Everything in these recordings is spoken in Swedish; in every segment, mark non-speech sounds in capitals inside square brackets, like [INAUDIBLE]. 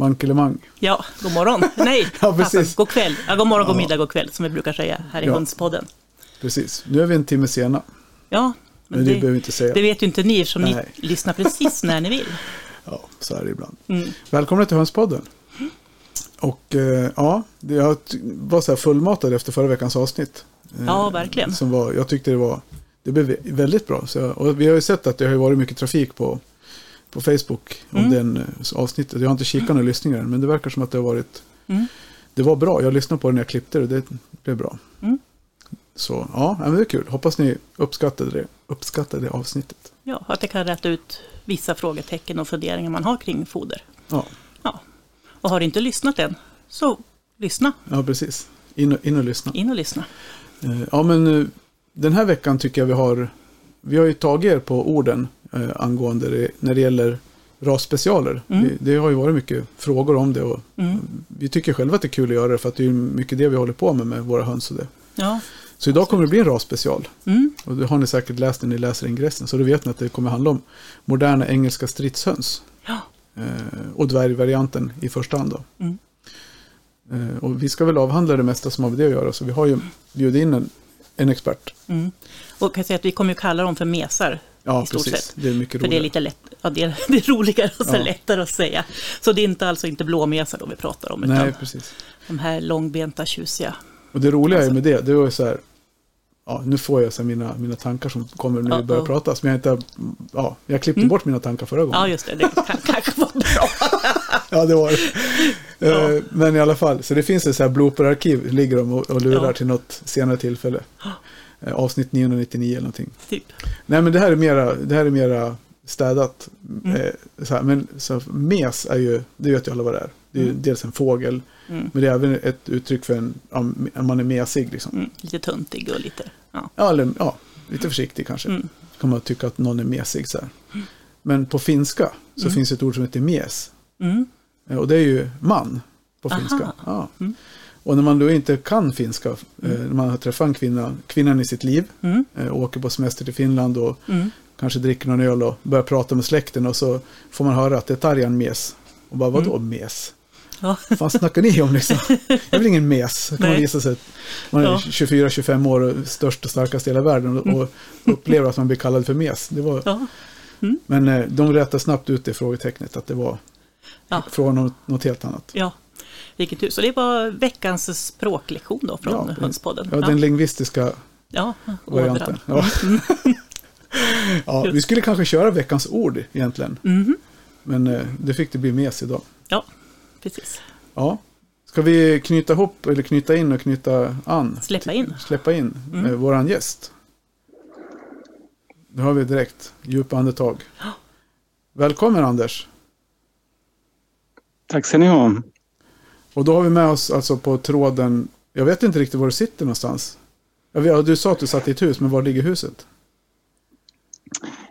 Mankelemang. Ja, god morgon. Nej, [LAUGHS] Ja, precis. alltså, god kväll. Ja, god morgon, god middag, god kväll, som vi brukar säga här i Ja. Hönspodden. Precis. Nu är vi en timme sena. Ja, Men men det, det, behöver inte säga. det vet ju inte ni eftersom Nej. ni [LAUGHS] lyssnar precis när ni vill. Ja, så är det ibland. Mm. Välkomna till Hönspodden. Och eh, ja, jag var så här fullmatad efter förra veckans avsnitt. Eh, Ja, verkligen. Som var, jag tyckte det var, det blev väldigt bra. Så och vi har ju sett att det har varit mycket trafik på, på Facebook om Mm. den eh, avsnittet. Jag har inte kikat några lyssningar än, men det verkar som att det har varit, Mm. det var bra. Jag lyssnade på det när jag klippte det, det blev bra. Mm. Så ja, men det är kul. Hoppas ni uppskattade det, uppskattade det avsnittet. Ja, att det kan rätta ut vissa frågetecken och funderingar man har kring foder. Ja, Ja. Och har du inte lyssnat än, så lyssna. ja precis. In och, in och lyssna. In och lyssna. Eh, Ja, men eh, den här veckan tycker jag vi har, vi har ju tagit er på orden eh, angående det, när det gäller rasspecialer. Mm. Det, det har ju varit mycket frågor om det och Mm. vi tycker själva att det är kul att göra det för att det är mycket det vi håller på med med våra höns och det. Ja. Så idag kommer det bli en rasspecial Mm. och det har ni säkert läst när ni läser ingressen så då vet ni att det kommer handla om moderna engelska stridshöns Ja. eh, och dvärgvarianten i första hand då. Mm. Eh, och vi ska väl avhandla det mesta som har med det att göra så vi har ju bjudit in en, en expert. Mm. Och kan jag säga att vi kommer ju kalla dem för mesar. Ja, precis. sett. Det är mycket För det är roligare. lite lätt, ja, det är, [LAUGHS] det är roligare och så Ja. lättare att säga. Så det är inte alltså inte blåmesar då vi pratar om, Nej, precis. de här långbenta tjusiga. Och det roliga Alltså. med det, det var så här, ja, nu får jag så mina, mina tankar som kommer när vi börjar prata. Som jag inte, ja, jag klippte Mm. bort mina tankar förra gången. Ja, just det, det kan kanske vara bra. [LAUGHS] Ja, det var det. Ja. Eh, Men i alla fall, så det finns ett så här blooper-arkiv, ligger de och, och lurar Ja. till något senare tillfälle. Eh, Avsnitt 999 eller någonting. Typ. Nej, men det här är mera, det här är mera städat. Mm. Eh, så här, men så mes är ju, det vet ju alla vad det är. Det är ju Mm. dels en fågel, Mm. men det är även ett uttryck för en, ja, man är mesig liksom. Mm. Lite tuntig och lite, ja. Ja, eller, ja, lite försiktig kanske. Mm. Kan man tycka att någon är mesig så här. Men på finska så Mm. finns ett ord som heter mes. Mm. Eh, Och det är ju man på Aha. finska. Ja. Mm. Och när man då inte kan finska, eh, när man har träffat en kvinna, kvinnan i sitt liv, Mm. eh, åker på semester till Finland och Mm. kanske dricker någon öl och börjar prata med släkten och så får man höra att det är Tarjan mes. Och bara, vadå Mm. mes? Ja. Vad fan snackar ni om liksom? Jag är väl ingen mes. Kan man visa sig att man är Ja. 24-25 år och störst och starkast i hela världen och, och upplever att man blir kallad för mes. Det var, Ja. Men eh, de rättade snabbt ut det frågetecknet att det var Ja. från något, något helt annat. ja, vilket tur. Så det var veckans språklektion då från Ja, Hönspodden. Ja, den lingvistiska ja, varianten. Ja. [LAUGHS] ja, vi skulle kanske köra veckans ord egentligen. Mhm. Men eh, det fick det bli mes idag. Ja, precis. Ja. Ska vi knyta ihop eller knyta in och knyta an? Släppa in. Släppa in Mm. eh, våran gäst. Nu har vi direkt djupa andetag. Välkommen Anders. Tack ska ni ha. Och då har vi med oss alltså på tråden, jag vet inte riktigt var du sitter någonstans. Vet, du sa att du satt i ett hus, men var ligger huset?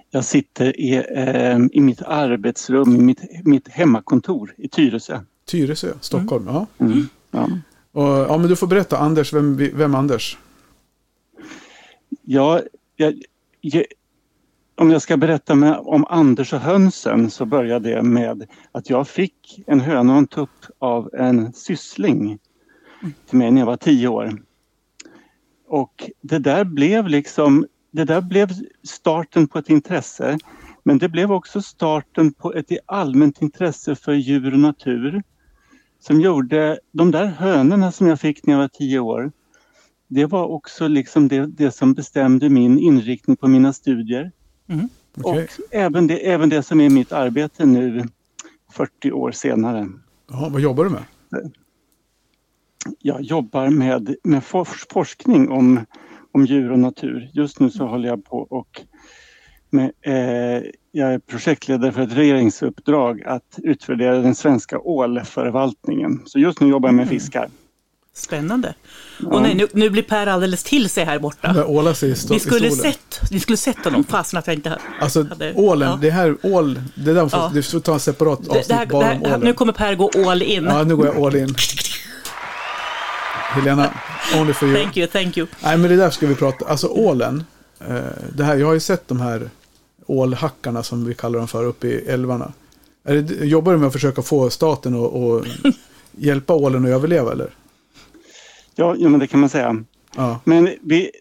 Jag sitter i, eh, i mitt arbetsrum, i mitt, mitt hemmakontor i Tyresö. Tyresö, Stockholm. Ja. Mm. Ja. Och, ja, men du får berätta, Anders, vem, vem Anders? Ja, jag, jag, om jag ska berätta med, om Anders och hönsen så börjar det med att jag fick en höna och en tupp av en syssling till mig när jag var tio år. Och det där blev liksom, det där blev starten på ett intresse. Men det blev också starten på ett allmänt intresse för djur och natur. Som gjorde, de där hönorna som jag fick när jag var tio år, det var också liksom det, det som bestämde min inriktning på mina studier. Okej. Och även det, även det som är mitt arbete nu 40 år senare. Ja, vad jobbar du med? Jag jobbar med, med fors, forskning om, om djur och natur. Just nu så håller jag på och med, eh, jag är projektledare för ett regeringsuppdrag att utvärdera den svenska ålförvaltningen. Så just nu jobbar jag med fiskar. Spännande. Och nej, nu, nu blir Per alldeles till sig här borta. Där ålar sig stå, Ni skulle, sett, ni skulle sett honom, fastän att jag inte Alltså hade... ålen, ja. det här ål, det där får, Ja. får ta en separat avsnitt det här, bara om här, ålen. nu kommer Per gå all in. Ja, nu går jag all in. Helena, only for you. Thank you, thank you. Nej, men det där ska vi prata Alltså ålen. Eh, det här, jag har ju sett de här ålhackarna som vi kallar dem för uppe i älvarna. Är det, jobbar du med att försöka få staten att och [LAUGHS] hjälpa ålen att överleva eller? Ja, ja, men det kan man säga. Ja. Men vi,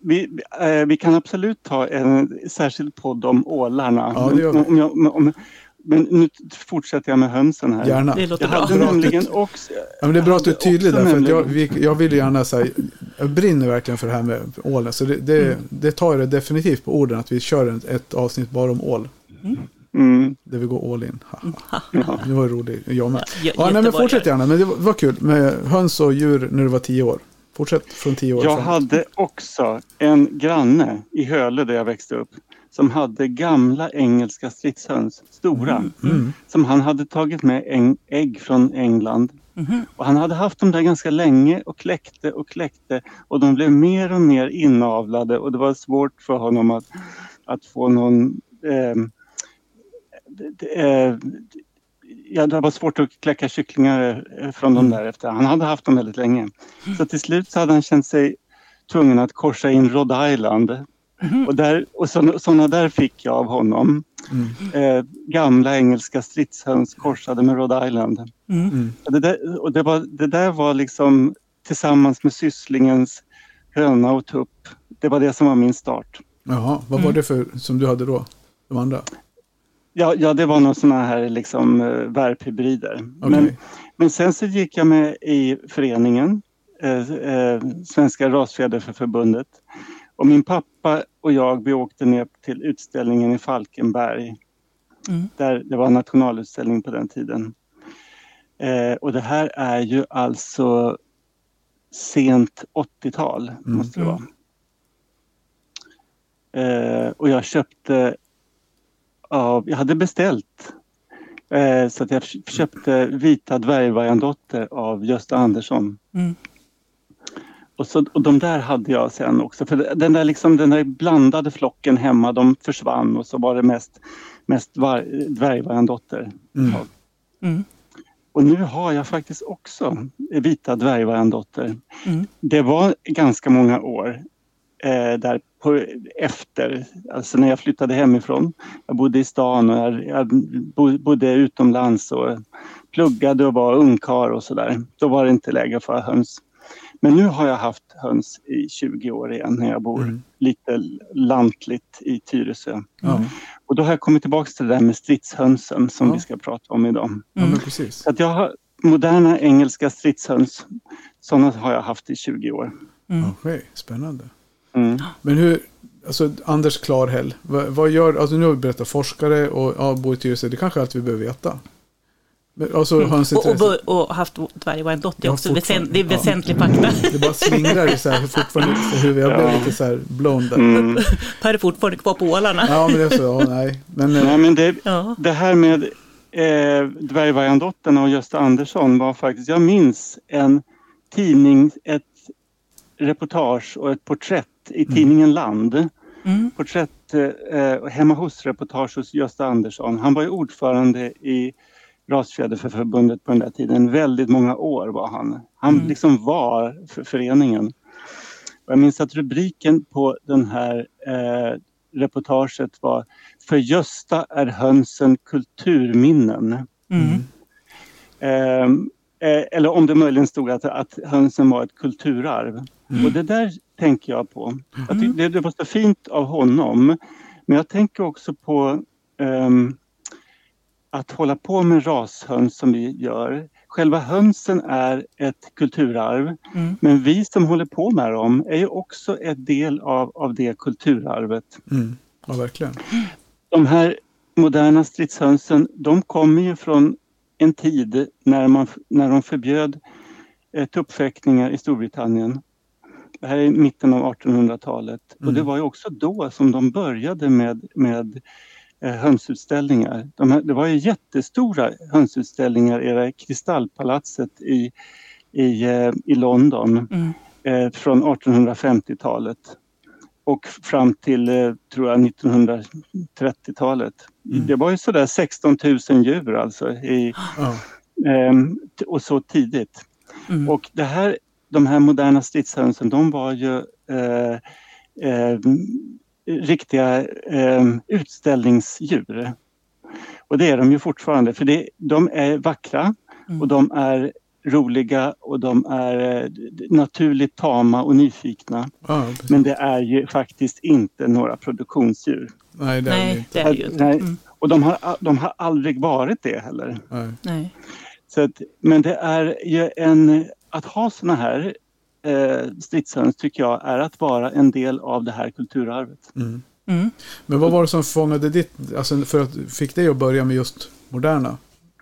vi, äh, vi kan absolut ta en särskild podd om ålarna. Ja, det gör vi. Om jag, om, men nu fortsätter jag med hönsen här. Gärna. Det låter Jag bra. hade nämligen också... Ja, men det är bra att du är tydlig där, för att jag, vi, jag vill ju gärna säga, jag brinner verkligen för det här med ålen. Så det, det, det tar jag definitivt på orden att vi kör ett, ett avsnitt bara om ål. Mm, Där vi går all in. Haha. ja. Det var roligt, jag med. Ja, Ja, nej, men fortsätt gärna, men det var, var kul med höns och djur när du var tio år. Fortsätt från tio år Jag framåt. hade också en granne i Hölö där jag växte upp som hade gamla engelska stridshöns, stora, Mm. som han hade tagit med ägg från England. Mhm. Och han hade haft dem där ganska länge och kläckte och kläckte och de blev mer och mer inavlade och det var svårt för honom att, att få någon... det- eh, ja, det var svårt att kläcka kycklingar eh, från dem därefter. Han hade haft dem väldigt länge. Så till slut så hade han känt sig tvungen att korsa in Rhode Island. Och, där, och sådana där fick jag av honom. Mm. Eh, gamla engelska stridshöns korsade med Rhode Island. Mm. Mm. Och det, där, och det, var, det där var liksom tillsammans med sysslingens höna och tupp. Det var det som var min start. Jaha, vad var det för som du hade då? De andra? Ja, ja det var några sådana här liksom eh, värphybrider. Okej. Men, men sen så gick jag med i föreningen, eh, eh, Svenska Rasfjäderförbundet. Och min pappa och jag, vi åkte ner till utställningen i Falkenberg. Mm. Där det var en nationalutställning på den tiden. Eh, och det här är ju alltså sent 80-tal, måste det vara. Eh, och jag köpte av, jag hade beställt eh, så att jag köpte Vita dvärgvargandotter av Gösta Andersson. Mm. Och, så, och de där hade jag sen också. För den där, liksom, den där blandade flocken hemma, de försvann och så var det mest, mest var- dvärgvargandotter. Mm. Mm. Och nu har jag faktiskt också vita dvärgvargandotter. Mm. Det var ganska många år eh, där på, efter, alltså när jag flyttade hemifrån. Jag bodde i stan och jag, jag bo- bodde utomlands och pluggade och var ungkarl och sådär. Då var det inte läge för höns. Men nu har jag haft höns i 20 år igen när jag bor Mm. lite lantligt i Tyresö. Ja, Och då har jag kommit tillbaka till det där med stridshönsen som Ja. vi ska prata om idag. ja men precis. Så att jag har moderna engelska stridshöns. Sådana har jag haft i 20 år. Mm. Okej, spännande. Mm. Men hur, alltså Anders Klarhäll, vad, vad gör, alltså nu har vi berättat forskare och ja, bor i Tyresö, det kanske är allt vi behöver veta. Men, alltså Och, och, hönsintresse, bör- och haft dvärgvargandotter Ja, också. fortfarande. Väsent, det är Ja. väsentlig fakta. [LAUGHS] det bara slingrar så här fortfarande i huvudet. Jag blev Ja. lite så här blown där. Mm. [LAUGHS] Per är fortfarande kvar på ålarna. Ja, men det är så, ja, nej. Men, eh, Nej, men det, Ja. det här med eh, dvärgvargandotterna och Gösta Andersson var faktiskt, jag minns en tidning, ett reportage och ett porträtt i tidningen Land. Mm. Porträtt eh, hemma hos-reportage hos Gösta Andersson. Han var ju ordförande i Rasfjäderförbundet på den där tiden. Väldigt många år var han. Han Mm. liksom var för föreningen. Och jag minns att rubriken på den här eh, reportaget var För Gösta är hönsen kulturminnen. Mm. Ehm, eh, eller om det möjligen stod att, att hönsen var ett kulturarv. Och det där tänker jag på. Tycker det, det var så fint av honom. Men jag tänker också på ehm, att hålla på med rashöns som vi gör. Själva hönsen är ett kulturarv. Mm. Men vi som håller på med dem är ju också en del av, av det kulturarvet. mm, ja, verkligen. De här moderna stridshönsen, de kommer ju från en tid när, man, när de förbjöd eh, tuppfäktningar i Storbritannien. Det här är mitten av 1800-talet och Mm. det var ju också då som de började med, med eh, hönsutställningar. De här, det var ju jättestora hönsutställningar i det här Kristallpalatset i, i, eh, i London Mm. eh, från 1850-talet och fram till, eh, tror jag, 1930-talet. Mm. Det var ju sådär 16 000 djur alltså i, t- och så tidigt. Mm. Och det här, de här moderna stridshönsen, de var ju eh, eh, riktiga eh, utställningsdjur. Och det är de ju fortfarande för det, de är vackra och de är roliga och de är eh, naturligt tama och nyfikna. Ja, precis. Men det är ju faktiskt inte några produktionsdjur. Nej, det är det Nej, inte. det är ju inte. Nej. Mm. Och de har, de har aldrig varit det heller. Nej. Nej. Så att, men det är ju en... Att ha såna här eh, stridshöns tycker jag är att vara en del av det här kulturarvet. Mm. Mm. Men vad var det som fångade ditt, alltså för att fick dig att börja med just moderna?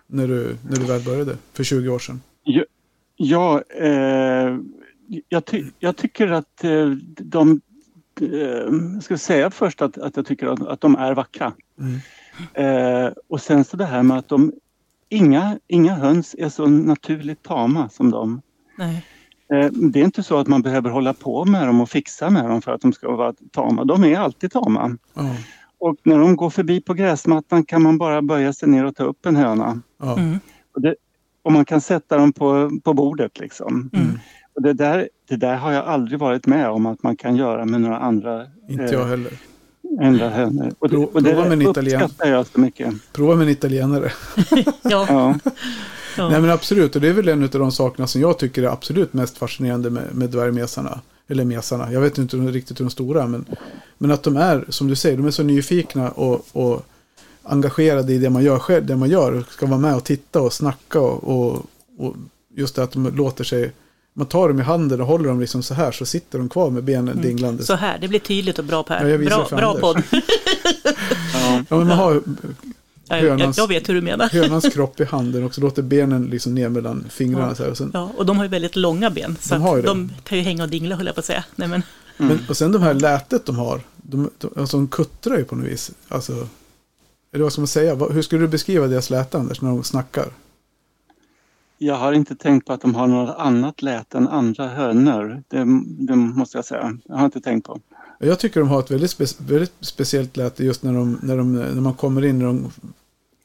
När du, när du väl började, för 20 år sedan? Ja, ja eh, jag, ty, jag tycker att eh, de... Eh, ska säga först att, att jag tycker att, att de är vackra. Mm. Eh, och sen så det här med att de... Inga, inga höns är så naturligt tama som de. Nej. Eh, det är inte så att man behöver hålla på med dem och fixa med dem för att de ska vara tama. De är alltid tama. Ja, Och när de går förbi på gräsmattan kan man bara böja sig ner och ta upp en höna. Mm. Och, det, och man kan sätta dem på, på bordet liksom. Mm. Och det, där, det där har jag aldrig varit med om att man kan göra med några andra, inte eh, jag heller. andra hönor. Och det, och det prova med en italien. uppskattar jag så mycket. Prova med en italienare. [LAUGHS] Ja. Ja. Ja. Nej men absolut, och det är väl en av de sakerna som jag tycker är absolut mest fascinerande med, med dvärgmesarna. Eller mesarna, jag vet inte riktigt hur de stora men, men att de är, som du säger, de är så nyfikna och, och engagerade i det man gör själv, det man gör. Ska vara med och titta och snacka och, och, och just det att de låter sig, man tar dem i handen och håller dem liksom så här så sitter de kvar med benen dinglande. Så här, det blir tydligt och bra Per. Ja, bra bra podd. Ja. [LAUGHS] Ja, men man har Hönans- jag vet hur du menar. hönans kropp i handen och så låter benen liksom ner mellan fingrarna Ja. så här. Och sen, Ja, och de har ju väldigt långa ben. Så De de kan ju hänga och dingla höll jag på att säga. Nej, men, Men, och sen de här lätet de har. De, de, alltså de kuttrar ju på något vis. Alltså, eller vad ska man säga? Hur skulle du beskriva deras läte Anders när de snackar? Jag har inte tänkt på att de har något annat läte än andra hönor. Det, det måste jag säga. Jag har inte tänkt på. Jag tycker de har ett väldigt, spe, väldigt speciellt läte just när, de, när, de, när man kommer in. När de,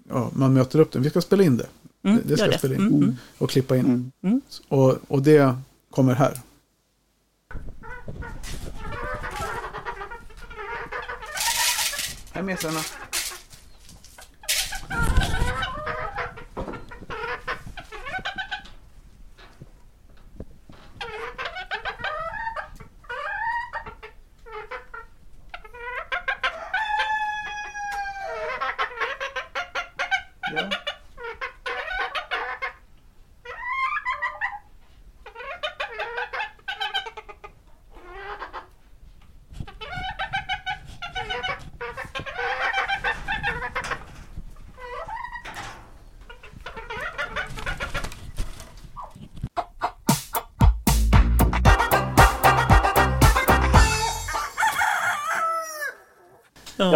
ja, man möter upp dem. Vi ska spela in det. mm, det ska jag spela in. Mm, mm. Och klippa in. Mm. Mm. Och, och det kommer här. Här mesarna.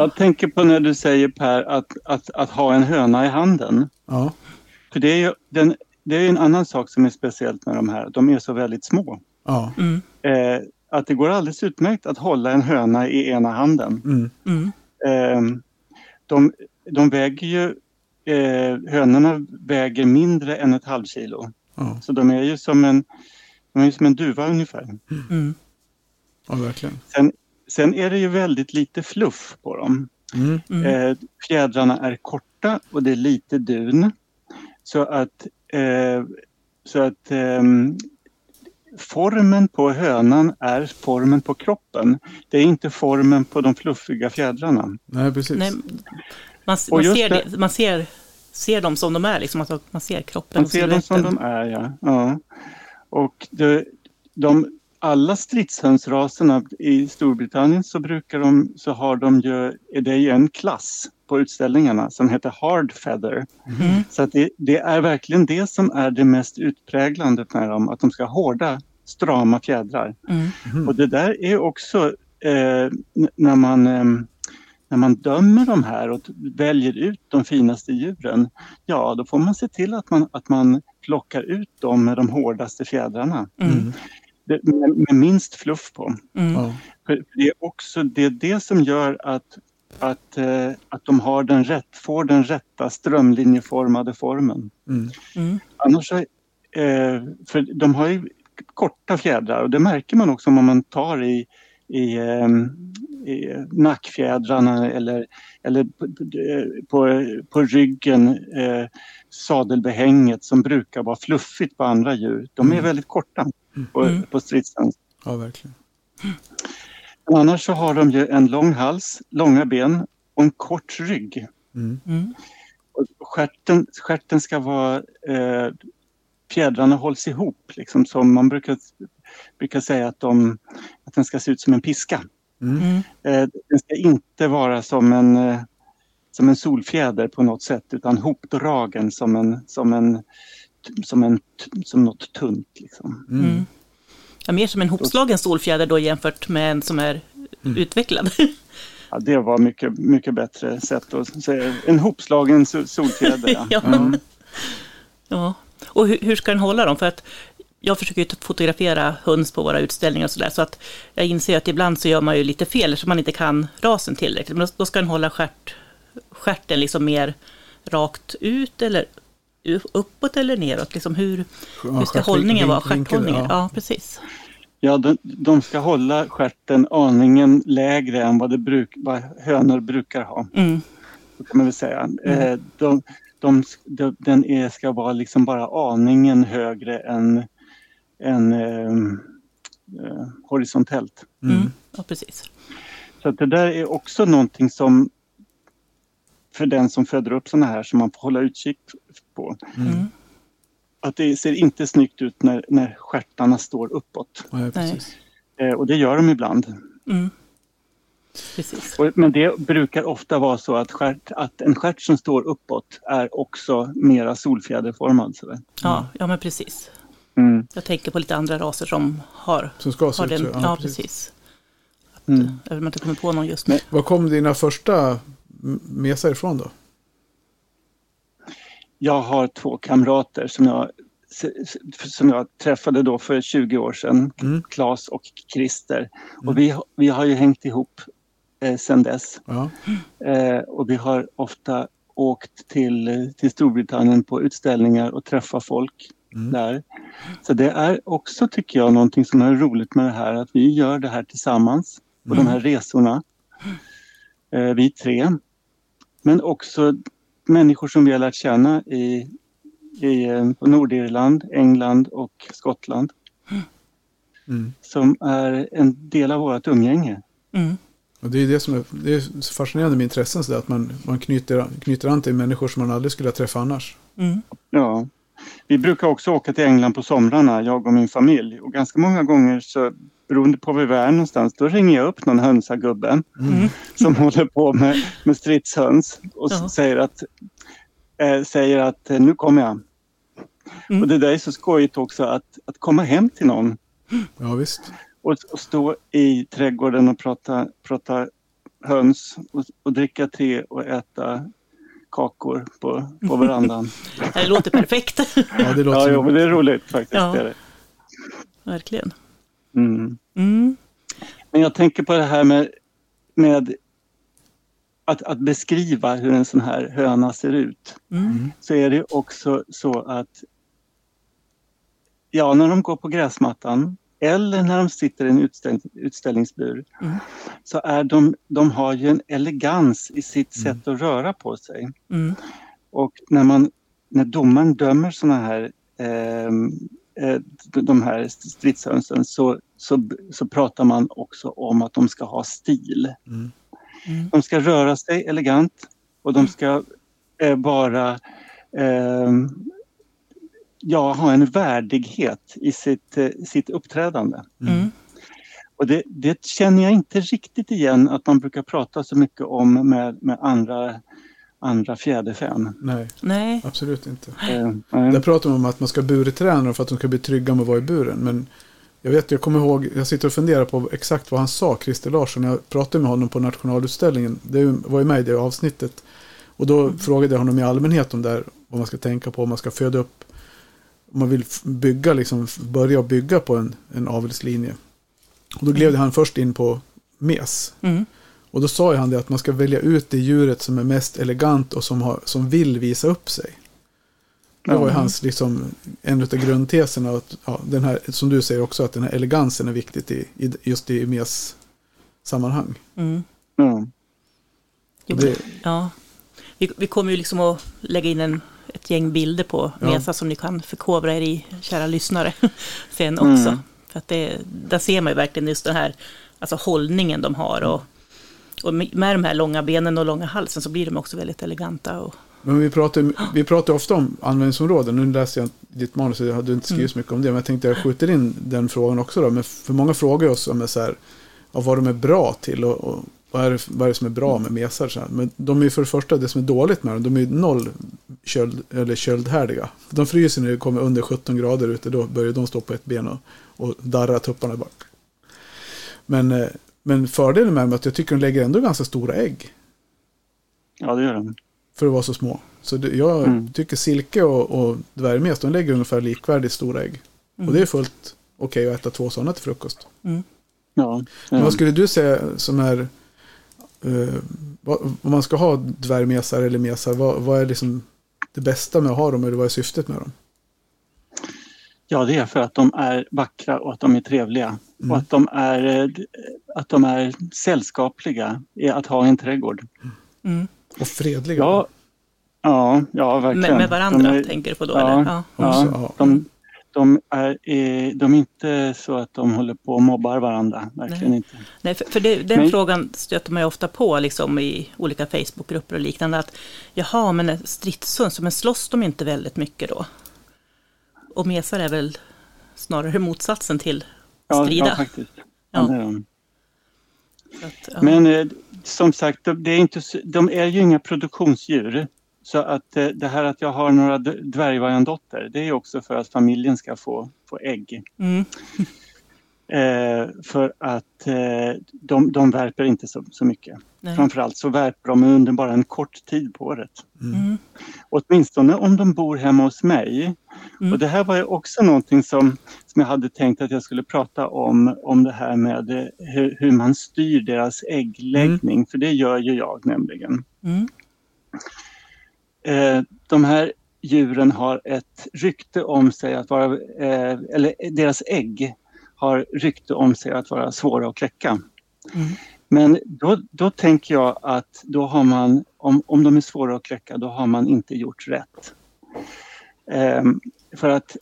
Jag tänker på när du säger Per att, att, att ha en höna i handen. Ja. För det är ju den, det är en annan sak som är speciellt med de här. De är så väldigt små. Ja. Mm, Eh, att det går alldeles utmärkt att hålla en höna i ena handen. Mm. mm, Eh, de, de väger ju, eh, hönorna väger mindre än ett halvkilo. Ja. Så de är ju som en, de är som en duva ungefär. mm. ja, verkligen. Sen är det ju väldigt lite fluff på dem. Mm. Mm. Eh, fjädrarna är korta och det är lite dun. Så att, eh, så att ehm, formen på hönan är formen på kroppen. Det är inte formen på de fluffiga fjädrarna. Nej, precis. Nej, man man, ser, det- det, man ser, ser dem som de är, liksom, alltså, man ser kroppen Man ser dem som de är, ja. ja. Och de, de, alla stridshönsraserna i Storbritannien så brukar de, så har de ju, det är ju en klass på utställningarna som heter Hard Feather. Mm. Så att det, det är verkligen det som är det mest utpräglande med dem, att de ska ha hårda, strama fjädrar. Mm. Mhm. Och det där är också eh, när man eh, när man dömer de här och väljer ut de finaste djuren, ja då får man se till att man, att man plockar ut dem med de hårdaste fjädrarna. Mm. Med, med minst fluff på. Mm. Ja. För det är också det, är det som gör att, att, eh, att de har den rätt, får den rätta strömlinjeformade formen. Mm. Mm. Annars så, eh, för de har ju korta fjädrar och det märker man också om man tar i i, ehm, i nackfjädrarna eller, eller på, på, på ryggen, eh, sadelbehänget som brukar vara fluffigt på andra djur. De är Mm. väldigt korta på, Mm. på stridshöns. Ja, verkligen. Annars så har de ju en lång hals, långa ben och en kort rygg. Mm. Mm. Och Stjärten, stjärten ska vara... Eh, fjädrarna hålls ihop, liksom som man brukar, brukar säga att, de, att den ska se ut som en piska. Mm. Mm. Eh, den ska inte vara som en, eh, som en solfjäder på något sätt utan hopdragen som en, som en, som en, som något tunt. Liksom. Mm. Mm. Ja, mer som en hopslagen solfjäder då jämfört med en som är utvecklad. [LAUGHS] Ja, det var mycket, mycket bättre sätt att säga. En hopslagen so- solfjäder. Ja. [LAUGHS] ja. Mm. ja. Och hur, hur ska den hålla dem? För att jag försöker ju fotografera höns på våra utställningar och sådär, så att jag inser att ibland så gör man ju lite fel, så man inte kan rasen tillräckligt. Men då, ska den hålla stjärt, stjärten liksom mer rakt ut eller uppåt eller neråt? Liksom hur, Ja, hur ska hållningen vara? Stjärthållningen? ja. Ja, precis. Ja, de, de ska hålla stjärten aningen lägre än vad, det bruk, vad hönor brukar ha. Mm. Så kan man väl säga. Eh, de, de, de, den är, ska vara liksom bara aningen högre än, än eh, eh, horisontellt. Mm. Mm. Ja, precis. Så att det där är också någonting som för den som föder upp sådana här som man får hålla utkik på. Mm. Att det ser inte snyggt ut när, när stjärtarna står uppåt. Ja, precis. Eh, och det gör de ibland. Mm. Precis. Och, men det brukar ofta vara så att, stjärt, att en stjärt som står uppåt är också mera solfjäderformad. Så där. Ja, ja, men precis. Mm. Jag tänker på lite andra raser som har, Som ska se ut den. så. Ja, precis. Mm. Jag vill inte komma på någon just Men- nu. Var kom dina första mesar ifrån då? Jag har två kamrater som jag, som jag träffade då för 20 år sedan, Mm. Claes och Christer. Och vi, har- vi har ju hängt ihop eh, sedan dess. Ja. Eh, och vi har ofta åkt till, till Storbritannien på utställningar och träffat folk Mm. där. Så det är också, tycker jag, någonting som är roligt med det här, att vi gör det här tillsammans på de här resorna. Eh, vi tre. Men också människor som vi har lärt känna i, i eh, på Nordirland, England och Skottland Mm. som är en del av vårt umgänge. Mm. Och det är det som är, det är så fascinerande med intressen, så där, att man, man knyter, knyter an till människor som man aldrig skulle ha träffat annars. Mm. Ja. Vi brukar också åka till England på somrarna, jag och min familj. Och ganska många gånger så beroende på var vi är någonstans, då ringer jag upp någon hönsagubbe Mm. som [LAUGHS] håller på med, med stridshöns och Ja. säger att, eh, säger att eh, nu kommer jag. Mm. Och det där är så skojigt också att, att komma hem till någon Ja, visst. och, och stå i trädgården och prata, prata höns och, och dricka te och äta kakor på, på verandan. [LAUGHS] Det låter perfekt. [LAUGHS] Ja, det låter ja, jo, men det är roligt faktiskt. Ja. Det är det. Verkligen. Mm. Mm. Men jag tänker på det här med, med att, att beskriva hur en sån här höna ser ut. Mm. Så är det också så att ja, när de går på gräsmattan eller när de sitter i en utställ, utställningsbur Mm. så är de, de har ju en elegans i sitt Mm. sätt att röra på sig. Mm. Och när, man, när domaren dömer såna här ehm, eh, de här stridshönsen så, så, så pratar man också om att de ska ha stil. Mm. Mm. De ska röra sig elegant och de ska eh, vara ehm, ja, ha en värdighet i sitt, eh, sitt uppträdande. Mm. Och det, det känner jag inte riktigt igen att man brukar prata så mycket om med, med andra, andra fjäderfän. Nej, Nej. absolut inte. Nej. Där pratar man om att man ska bureträna dem för att de ska bli trygga med att vara i buren. Men jag vet, jag kommer ihåg, jag sitter och funderar på exakt vad han sa, Christer Larsson. Jag pratade med honom på nationalutställningen. Det var ju med i det avsnittet. Och då frågade jag honom i allmänhet om där, vad man ska tänka på om man ska föda upp, man vill bygga, liksom börja bygga på en, en avelslinje. Och då gled han först in på mes. Mm. Och då sa han det att man ska välja ut det djuret som är mest elegant och som, har, som vill visa upp sig. Det var ju hans, liksom, en av grundteserna. Att, ja, den här, som du säger också, att den här elegansen är viktigt i, i, just i mes, sammanhang. Mm. Ja. Jo, Det- ja. vi, vi kommer ju liksom att lägga in en, ett gäng bilder på Ja. Mesa som ni kan förkovra er i, kära lyssnare, [LAUGHS] sen också. Mm. För att det, där ser man ju verkligen just den här alltså hållningen de har. Och, och med de här långa benen och långa halsen så blir de också väldigt eleganta. Och, Men vi pratar, vi pratar ofta om användningsområden. Nu läste jag ditt manus, så jag hade inte skrivit så mycket om det. Men jag tänkte jag skjuter in den frågan också. Då. Men för många frågar oss om så här, vad de är bra till och, och vad, är det, vad är det som är bra med mesar. Så här. Men de är ju för det första, det som är dåligt med dem, de är ju noll köld, eller köldhärdiga. De fryser när det kommer under 17 grader ute, då börjar de stå på ett ben och, och darra tupparna bak. Men, eh, men fördelen med dem är att jag tycker de lägger ändå ganska stora ägg. ja, det gör de. För att vara så små. Så det, jag Mm. tycker silke och, och dvärgmes, de lägger ungefär likvärdigt stora ägg. Och det är fullt okej att äta två sådana till frukost. mm. Ja. Men ja. vad skulle du säga som är, om man ska ha dvärgmesar eller mesar, vad, vad är liksom det bästa med att ha dem eller vad är syftet med dem? Ja, det är för att de är vackra och att de är trevliga. Mm. Och att de är, eh, att de är sällskapliga i att ha en trädgård. Mm. Och fredliga? Ja, ja, ja verkligen. Med, med varandra är, tänker du på då? Ja. Eller? Ja. Också, ja, ja. de, de, är, eh, de är inte så att de håller på och mobbar varandra. Verkligen Nej. inte. Nej, för, för det, den Men- frågan stöter man ju ofta på liksom, i olika Facebookgrupper och liknande. Att, Jaha, men en stridshund, men slåss de inte väldigt mycket då? Och mesar är väl snarare motsatsen till Ja, strida. ja faktiskt. Ja. Det är de. Att, ja. Men eh, som sagt, de, det är inte, de är ju inga produktionsdjur. Så att eh, det här att jag har några d- dvärgvargandotter, det är också för att familjen ska få, få ägg. mm, [LAUGHS] Eh, för att eh, de, de värper inte så, så mycket. nej. Framförallt så värper de under bara en kort tid på året. Mm, Åtminstone om de bor hemma hos mig. Mm. Och det här var ju också någonting som, som jag hade tänkt att jag skulle prata om, om det här med eh, hur, hur man styr deras äggläggning, för det gör ju jag nämligen. mm, de här djuren har ett rykte om sig att vara, eh, eller deras ägg har rykte om sig att vara svåra att kläcka. mm, Men då, då tänker jag att då har man, om, om de är svåra att kläcka, då har man inte gjort rätt. Ehm, för att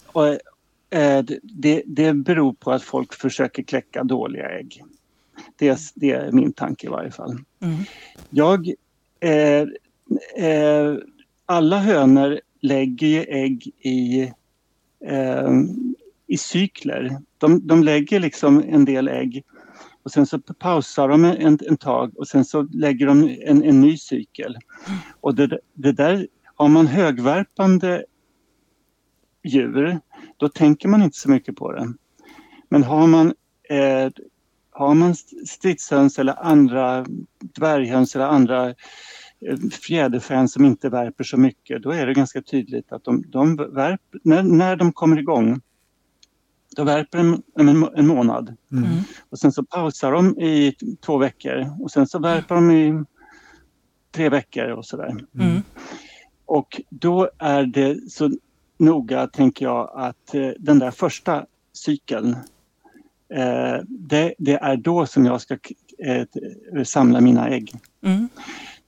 eh, det, det beror på att folk försöker kläcka dåliga ägg. Det, det är min tanke i varje fall. mm, Jag, eh, eh, alla hönor lägger ju ägg i, eh, i cykler. De, de lägger liksom en del ägg och sen så pausar de en, en tag och sen så lägger de en, en ny cykel. Och det, det där, har man högvärpande djur, då tänker man inte så mycket på det. Men har man eh, har man stridshöns eller andra dvärghöns eller andra fjäderfän som inte värper så mycket, då är det ganska tydligt att de, de värper, när, när de kommer igång, då värper de en, en månad Mm. mm, och sen så pausar de i två veckor och sen så värper de i tre veckor och sådär. mm, Och då är det så noga, tänker jag, att eh, den där första cykeln, eh, det, det är då som jag ska eh, samla mina ägg. mm,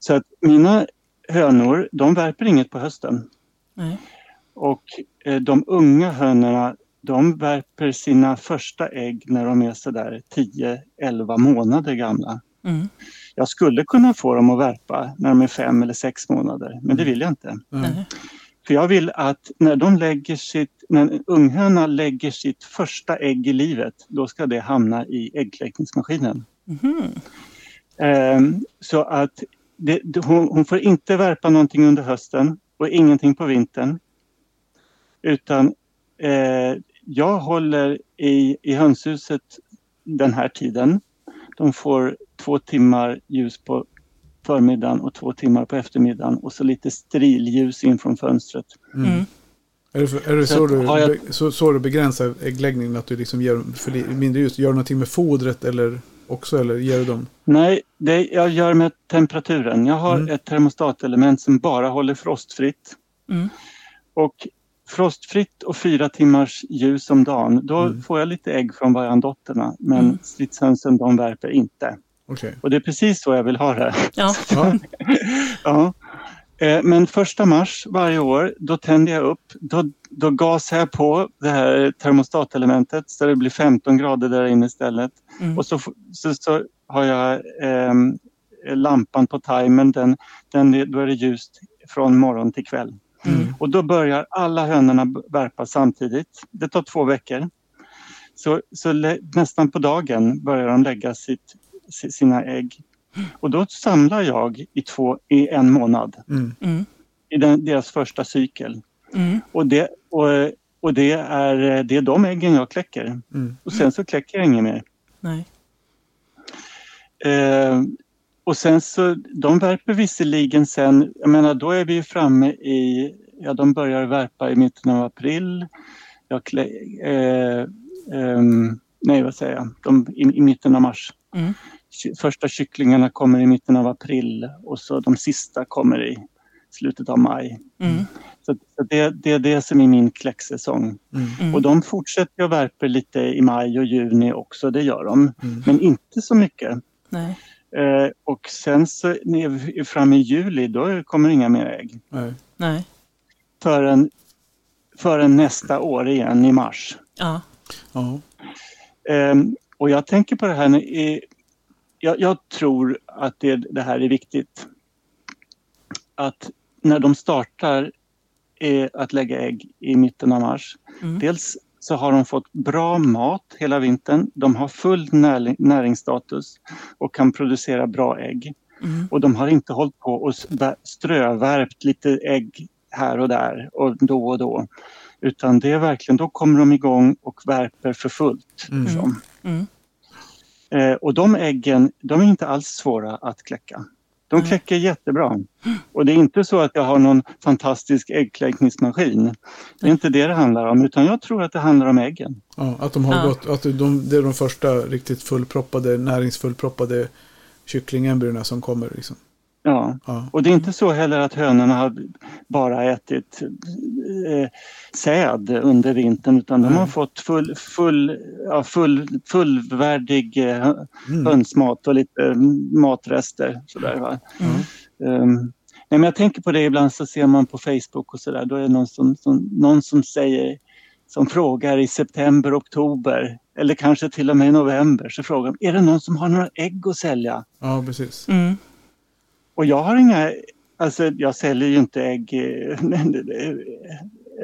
Så att mina hönor, de värper inget på hösten. nej, Och eh, de unga hönorna, de värper sina första ägg när de är sådär 10-11 månader gamla. mm, Jag skulle kunna få dem att värpa när de är fem eller sex månader, men det vill jag inte. nej, För jag vill att när de lägger sitt, när en unghöna lägger sitt första ägg i livet, då ska det hamna i äggkläckningsmaskinen. mhm, Ehm, så att det, det- hon, hon får inte värpa någonting under hösten och ingenting på vintern. Utan eh, jag håller i, i hönshuset den här tiden. De får två timmar ljus på förmiddagen och två timmar på eftermiddagen och så lite strilljus in från fönstret. mm, Är det, för, är det Så så, att du, jag- så, så du begränsar äggläggningen? Att du liksom ger mindre ljus? Gör du någonting med fodret eller också? Eller ger du dem? Nej, det jag gör med temperaturen. Jag har Mm. ett termostatelement som bara håller frostfritt. mm, Och frostfritt och fyra timmars ljus om dagen, då Mm. får jag lite ägg från varandotterna. Men Mm. stridshönsen de värper inte. Okej. Och det är precis så jag vill ha det. Ja. Ja. [LAUGHS] Eh, Men första mars varje år, då tänder jag upp. Då, då gasar jag på det här termostatelementet så det blir 15 grader där inne istället. Mm. Och så, så, så har jag ehm, lampan på timern. Den, den, då är det ljust från morgon till kväll. Mm. Och då börjar alla hönorna värpa samtidigt. Det tar två veckor. Så, så nästan på dagen börjar de lägga sitt, si- sina ägg. Och då samlar jag i, två, i en månad Mm. Mm. i den, deras första cykel. Mm. Och, det, och, och det, är, det är de äggen jag kläcker. Mm. Och sen så kläcker jag inget mer. Nej. Eh, och sen så, de värper visserligen sen, jag menar då är vi ju framme i, ja de börjar värpa i mitten av april. Jag klä, eh, ehm, nej vad säger jag, de, i, i mitten av mars. Mm. Första kycklingarna kommer i mitten av april och så de sista kommer i slutet av maj. Mm. Så, så det, det är det som är min kläcksäsong. Mm. Mm. Och de fortsätter att värpa lite i maj och juni också, det gör de. Mm. Men inte så mycket. Nej. Eh, och sen så fram i juli, då kommer inga mer ägg. Nej. Nej. Förrän, förrän nästa år igen i mars. Ja. Ja. Eh, och jag tänker på det här, när- i, jag, jag tror att det, det här är viktigt. Att när de startar eh, att lägga ägg i mitten av mars, Mm. dels så har de fått bra mat hela vintern. De har full näring, näringsstatus och kan producera bra ägg. Mm. Och de har inte hållit på och strövärpt lite ägg här och där och då och då. Utan det är verkligen, då kommer de igång och värper för fullt. Mm. liksom. Mm. Eh, och de äggen, de är inte alls svåra att kläcka. De Mm. kläcker jättebra. Och det är inte så att jag har någon fantastisk äggkläckningsmaskin. Det är inte det det handlar om, utan jag tror att det handlar om äggen. Ja, att de har Ja. gått, att de, det är de första riktigt fullproppade, näringsfullproppade kycklingembryorna som kommer. Liksom. Ja. Ja. Och det är inte så heller att hönorna har bara ätit eh, säd under vintern utan de har fått full, full, ja, full, fullvärdig eh, Mm. hönsmat och lite eh, matrester. Sådär, va? Mm. Ehm, nej, men jag tänker på det ibland så ser man på Facebook och sådär, då är det någon som, som, någon som säger som frågar i september, oktober eller kanske till och med i november så frågar de, är det någon som har några ägg att sälja? ja, precis. Mm. Och jag har inga, alltså jag säljer ju inte ägg eh,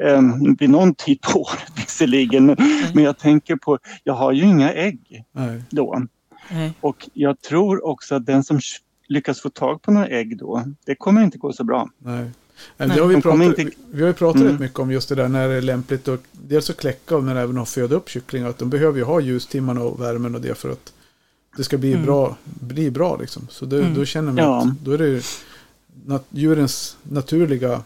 eh, vid någon tid på året visserligen. Men jag tänker på, jag har ju inga ägg Nej. då. Nej. Och jag tror också att den som lyckas få tag på några ägg då, det kommer inte gå så bra. Nej. Nej, det har vi, pratat, inte- vi har ju pratat Mm. rätt mycket om just det där när det är lämpligt att dels att kläcka men även att föda upp kycklingar. Att de behöver ju ha ljustimmarna och värmen och det för att det ska bli Mm. bra. Bli bra liksom. Så det, Mm. då känner man Ja. att då är det nat- djurens naturliga,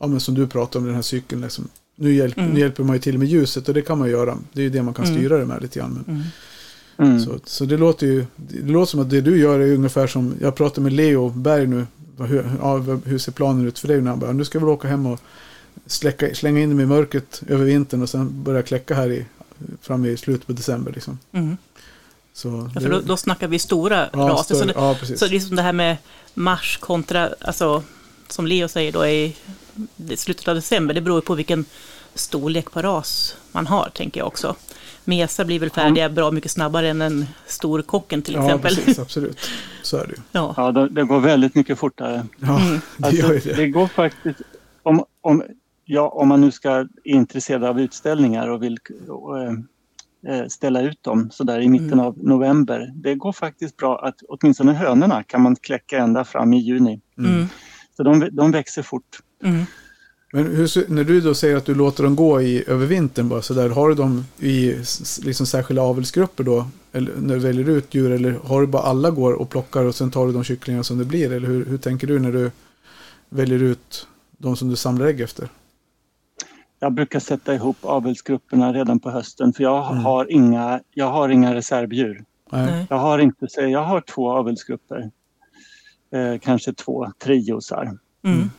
ja men som du pratar om den här cykeln. Liksom. Nu, hjälp, Mm. nu hjälper man ju till med ljuset och det kan man göra. Det är ju det man kan Mm. styra det med lite grann. Men, Mm. Mm. så, så det låter ju, det låter som att det du gör är ungefär som, jag pratade med Leo Berg nu, hur, ja, hur ser planen ut för dig? När han bara, nu ska vi åka hem och släcka, slänga in dem i mörkret över vintern och sen börja kläcka här i, fram i slutet på december. Liksom. Mm. Så, Ja, för då, då snackar vi stora ja, raser. Så större, det, ja, så det är som det här med mars kontra, alltså som Leo säger då i slutet av december, det beror på vilken storlek på ras man har, tänker jag också. Mesa blir väl färdiga bra mycket snabbare än en stor kocken till ja, exempel. precis, [LAUGHS] absolut. Så är det ju. Ja. Ja, det, det går väldigt mycket fortare. Ja, Mm. det Alltså, gör det. det går faktiskt, om, om, ja, om man nu ska är intresserad av utställningar och vill eh, eh, ställa ut dem så där i mitten Mm. av november. Det går faktiskt bra att åtminstone hönorna kan man kläcka ända fram i juni. Mm. Så de, de växer fort. Mm. Men hur, när du då säger att du låter dem gå i, över vintern bara så där, har du dem i liksom särskilda avelsgrupper då? Eller när du väljer ut djur eller har du bara alla går och plockar och sen tar du de kycklingar som det blir? Eller hur, hur tänker du när du väljer ut de som du samlar ägg efter? Jag brukar sätta ihop avelsgrupperna redan på hösten för jag, Mm. har, inga, jag har inga reservdjur. Nej. Jag har, inte, så jag har två avelsgrupper. Eh, kanske två triosar. Mm.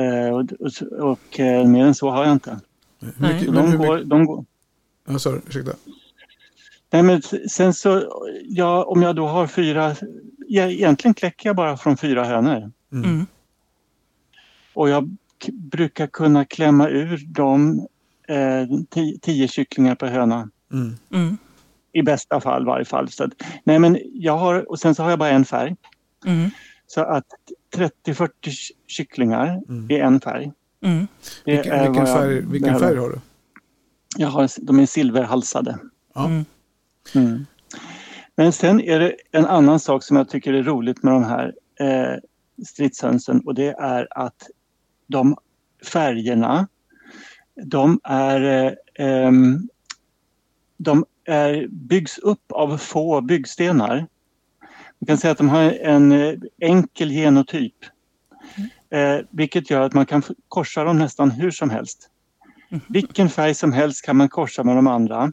Eh, och och, och eh, mer än så har jag inte. Nej. men de, går, de går. ja, sorry, ursäkta. Nej, men sen så, ja, om jag då har fyra, ja, egentligen kläcker jag bara från fyra hönor. Mm. Och jag brukar kunna klämma ur dem eh, tio, tio kycklingar per höna. Mm. Mm. I bästa fall varje fall. Så att, nej men jag har, och sen så har jag bara en färg. Mm. Så att 30-40 ky- kycklingar Mm. i en färg. Mm. Vilken, vilken, färg, vilken färg har du? Jag har, de är silverhalsade. Ja. Mm. Men sen är det en annan sak som jag tycker är roligt med de här eh, stridshönsen och det är att de färgerna, de är, eh, de är, byggs upp av få byggstenar. Man kan säga att de har en eh, enkel genotyp. Eh, vilket gör att man kan korsa dem nästan hur som helst. Vilken färg som helst kan man korsa med de andra.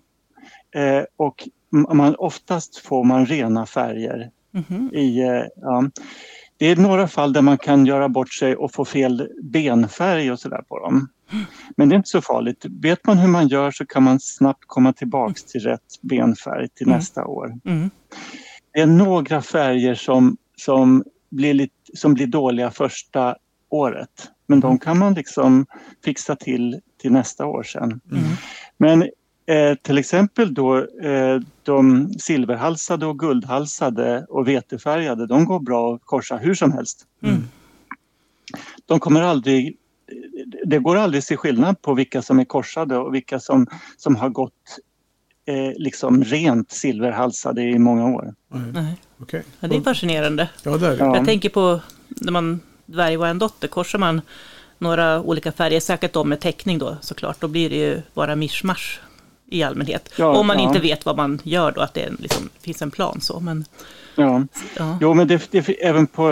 Eh, och man, oftast får man rena färger. Mhm. I, eh, ja. Det är några fall där man kan göra bort sig och få fel benfärg och sådär på dem. Men det är inte så farligt. Vet man hur man gör så kan man snabbt komma tillbaks till rätt benfärg till Mm. nästa år. Mm. Det är några färger som, som, blir, lite, som blir dåliga första året. Men de kan man liksom fixa till till nästa år sen. Mm. Men eh, till exempel då eh, de silverhalsade och guldhalsade och vetefärgade, de går bra att korsa hur som helst. Mm. De kommer aldrig, det går aldrig att se skillnad på vilka som är korsade och vilka som, som har gått eh, liksom rent silverhalsade i många år. Nej, Nej. Okej. Ja, det är fascinerande. Ja, där. Ja. Jag tänker på när man dvärg och en dotter, korsar man några olika färger, säkert de med teckning då såklart, då blir det ju bara mischmasch i allmänhet. Ja, Om man ja. inte vet vad man gör då, att det liksom, finns en plan så. Men, Ja. ja. Jo, men det, det, även på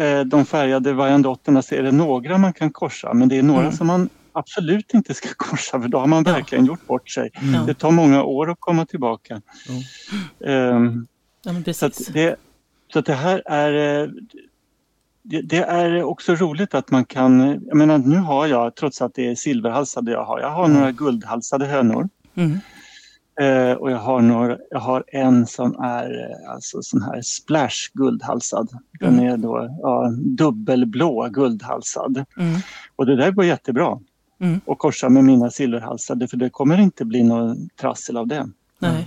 eh, de färgade variandotterna så är det några man kan korsa, men det är några Mm. som man absolut inte ska [LAUGHS] korsa för då har man Ja. verkligen gjort bort sig. Mm. Det tar många år att komma tillbaka. Ja, men så, det, så att det här är... eh, Det, det är också roligt att man kan... Jag menar, nu har jag, trots att det är silverhalsade jag har, jag har några guldhalsade hönor. Mm. Eh, och jag har, några, jag har en som är eh, alltså sån här splash guldhalsad. Den Mm. är då ja, dubbelblå guldhalsad. Mm. Och det där går jättebra Mm. att korsa med mina silverhalsade för det kommer inte bli någon trassel av det. Nej.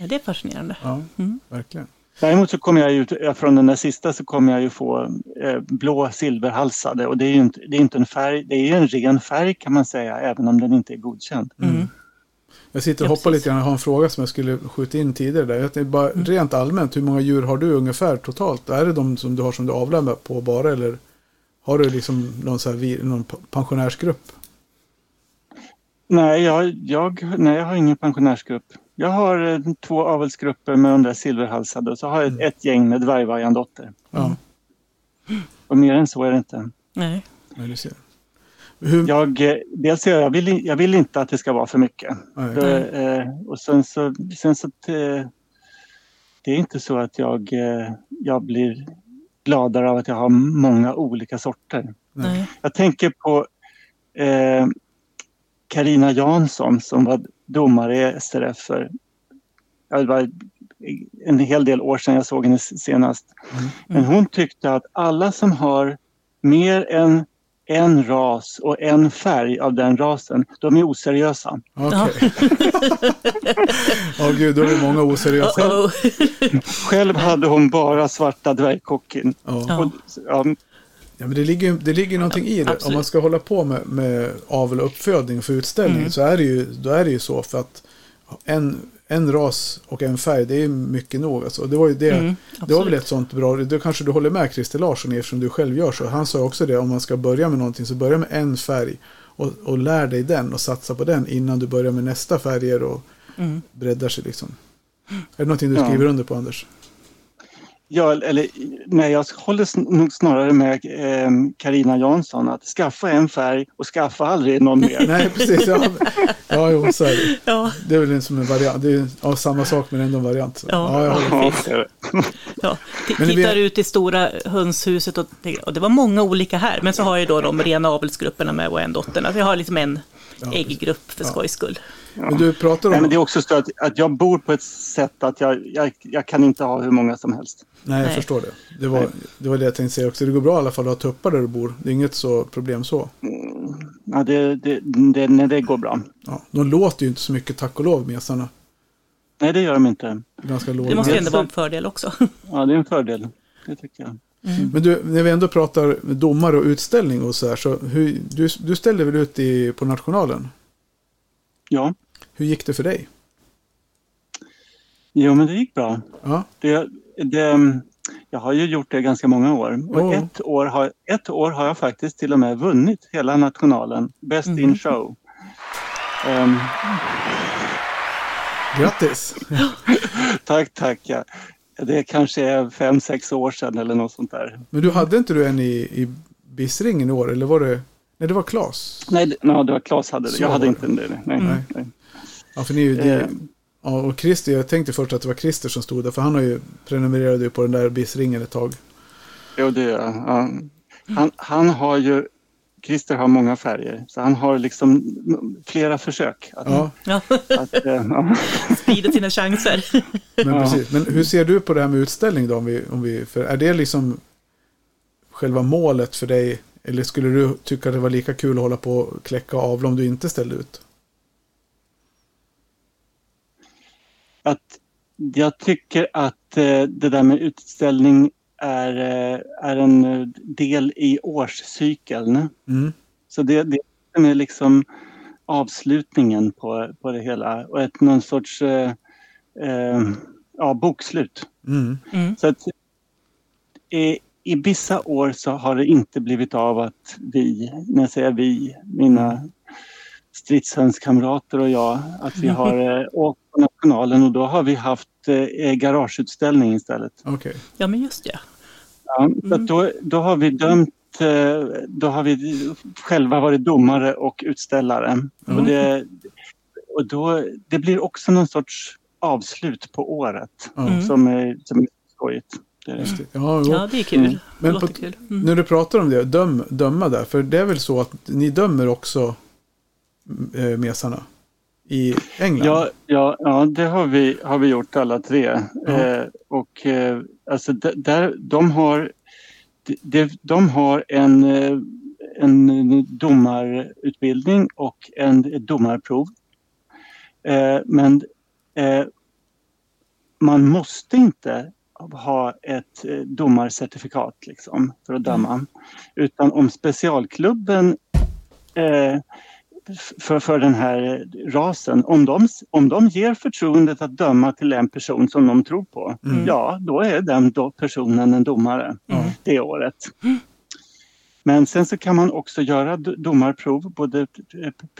Ja, det är fascinerande. Ja, Mm. verkligen. Däremot så kommer jag ju, ja, från den där sista så kommer jag ju få eh, blå silverhalsade och det är ju inte, det är inte en färg, det är ju en ren färg kan man säga även om den inte är godkänd. Mm. Jag sitter och Ja, hoppar precis. lite grann. Jag har en fråga som jag skulle skjuta in tidigare. Där. Jag tänkte bara rent allmänt, hur många djur har du ungefär totalt? Är det de som du har som du avlar på bara eller har du liksom någon, så här, någon pensionärsgrupp? Nej, jag, jag, nej, jag har ingen pensionärsgrupp. Jag har eh, två avelsgrupper med de där silverhalsade och så har jag ett, ett gäng med dvärgvargandotter. Ja, Och mer än så är det inte. Nej. nej, du ser. Hur, Jag, eh, dels jag, jag, vill, jag vill inte att det ska vara för mycket. nej. Det, eh, och sen så, sen så att, eh, det är inte så att jag, eh, jag blir gladare av att jag har många olika sorter. Nej. Jag tänker på eh, Karina Jansson som var domare i SRF för det var en hel del år sedan jag såg henne senast. Mm. Men hon tyckte att alla som har mer än en ras och en färg av den rasen, de är oseriösa. Okej. Ja, [LAUGHS] gud, då är det många oseriösa. Uh-oh. Själv hade hon bara svarta dvärgkockin. Och, ja, Ja, men det ligger, det ligger någonting i det. Absolut. Om man ska hålla på med, med avel och uppfödning för utställning Mm. så är det, ju, då är det ju så. För att en, en ras och en färg, det är mycket nog. Alltså. Det var ju det. Mm, det var väl ett sånt bra, det kanske du håller med Christer Larsson eftersom du själv gör så. Han sa också det, om man ska börja med någonting så börja med en färg. Och, och lär dig den och satsa på den innan du börjar med nästa färger och Mm. breddar sig liksom. Är det någonting du Ja. skriver under på Anders? Ja, eller, nej, jag håller nog snarare med eh, Karina Jansson att skaffa en färg och skaffa aldrig någon mer. [LAUGHS] Nej, precis. Ja, ja jo, så är det. Ja, Det är väl en som en variant. Det är ja, samma sak men ändå en variant. Så. Ja. Ja. Ja, ja. T- Men vi- Tittar ut i stora hönshuset och, och det var många olika här. Men så har jag då de rena avelsgrupperna med och en dotter. Alltså jag har liksom en Ja, ägggrupp för Ja. skojs skull. Men du pratar om... Nej, men det är också så att, att jag bor på ett sätt att jag, jag, jag kan inte ha hur många som helst. Nej, jag Nej. förstår det. Det var, det var det jag tänkte säga också. Det går bra i alla fall att ha tuppar där du bor. Det är inget så problem så. Ja, det, det, det, nej, det går bra. Ja, de låter ju inte så mycket tack och lov, mesarna. Nej, det gör de inte. Ganska Det måste ju låga. ändå vara en fördel också. Ja, det är en fördel. Det tycker jag. Men du, när vi ändå pratar domare och utställning och så här. Så hur, du, du ställde väl ut i, på Nationalen? Ja, Hur gick det för dig? jo, men det gick bra. Ja, Det, det, jag har ju gjort det ganska många år. Och Ja. ett, år har, ett år har jag faktiskt till och med vunnit hela nationalen. Best in show. Ehm, grattis! [LAUGHS] tack, tack. Ja. Det kanske är fem, sex år sedan eller något sånt där. Men du hade inte du en i, i BIS-ringen i år? Eller var det... Nej, det var Klas. Nej, det, no, det var Claes hade det. Så Jag hade var inte det. Nej, Nej. nej. Ja, för ni. Det, Eh. ja, och Christer, jag tänkte först att det var Christer som stod där. För han har ju prenumererade ju på den där BIS-ringen ett tag. Jo, det gör jag. Ja. Han, han har ju... Christer har många färger, så han har liksom flera försök att, Ja, att eh, ja. [LAUGHS] sprida sina chanser. men Ja. precis. Men hur ser du på det här med utställning då? Om vi, om vi, för är det liksom själva målet för dig? Eller skulle du tycka det var lika kul att hålla på och kläcka avla om du inte ställde ut? att jag tycker att eh, det där med utställning är, eh, är en eh, del i årscykeln. Mm. Så det, det är liksom avslutningen på, på det hela och ett någon sorts eh, eh, ja, bokslut. Mm. Mm. Så att i, i vissa år så har det inte blivit av att vi, när jag säger vi, mina stridshönskamrater och jag, att vi har [LAUGHS] eh, åkt på nationalen och då har vi haft eh, garageutställning istället. Okej. Ja, men just det. Ja, att då, då har vi dömt, eh, då har vi själva varit domare och utställare. Och, det, och då, det blir också någon sorts avslut på året Mm. som, är, som är skojigt. Det. Ja. Ja, det är kul. Mm. Det Men på- kul. Mm. När du pratar om det, döm, döma där. För det är väl så att ni dömer också äh, mesarna i England? Ja, ja, ja det har vi, har vi gjort alla tre. Ja. Eh, och eh, alltså där, de har, de, de har en, eh, en domarutbildning och en domarprov. Eh, men eh, man måste inte ha ett eh, domarcertifikat liksom, för att döma. Utan om specialklubben för, för den här rasen, om de, om de ger förtroendet att döma till en person som de tror på, Mm. ja då är den då personen en domare Ja. det året. Men sen så kan man också göra domarprov både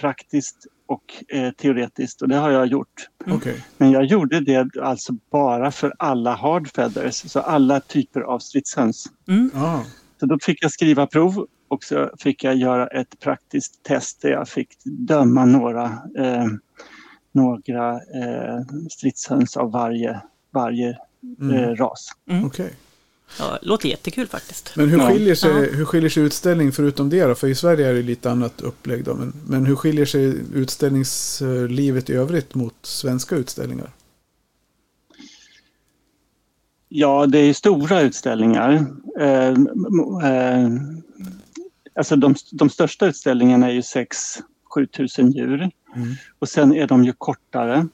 praktiskt och eh, teoretiskt och det har jag gjort. Okej. Men jag gjorde det alltså bara för alla hard feathers, så alla typer av stridshöns. Mm. Ja. Så då fick jag skriva prov och så fick jag göra ett praktiskt test där jag fick döma några, eh, några eh, stridshöns av varje, varje Mm. eh, ras. Okej. Ja, det låter jättekul faktiskt. Men hur Ja. skiljer, sig, Ja. hur skiljer sig utställning förutom det då? För i Sverige är det lite annat upplägg då. Men, men hur skiljer sig utställningslivet i övrigt mot svenska utställningar? Ja, det är stora utställningar. Eh, eh, alltså de, de största utställningarna är ju 6-7 tusen djur Mm. och sen är de ju kortare.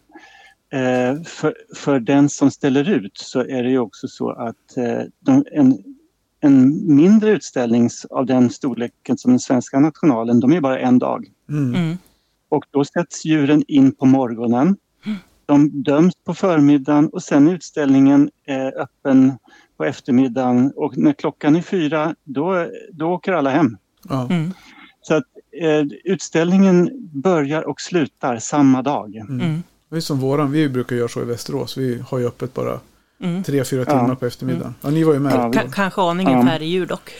Eh, för, för den som ställer ut så är det ju också så att eh, de, en, en mindre utställning av den storleken som den svenska nationalen, de är bara en dag. Mm. Mm. Och då sätts djuren in på morgonen. De döms på förmiddagen och sen är utställningen eh, öppen på eftermiddagen och när klockan är fyra då, då åker alla hem. Ja. Mm. Så att eh, utställningen börjar och slutar samma dag. Mm. Det är som våran, vi brukar göra så i Västerås. Vi har ju öppet bara Mm. tre, fyra Ja. timmar på eftermiddagen. Ja, ni var ju med. Ja, vi- kanske aningen Ja. färre djur dock.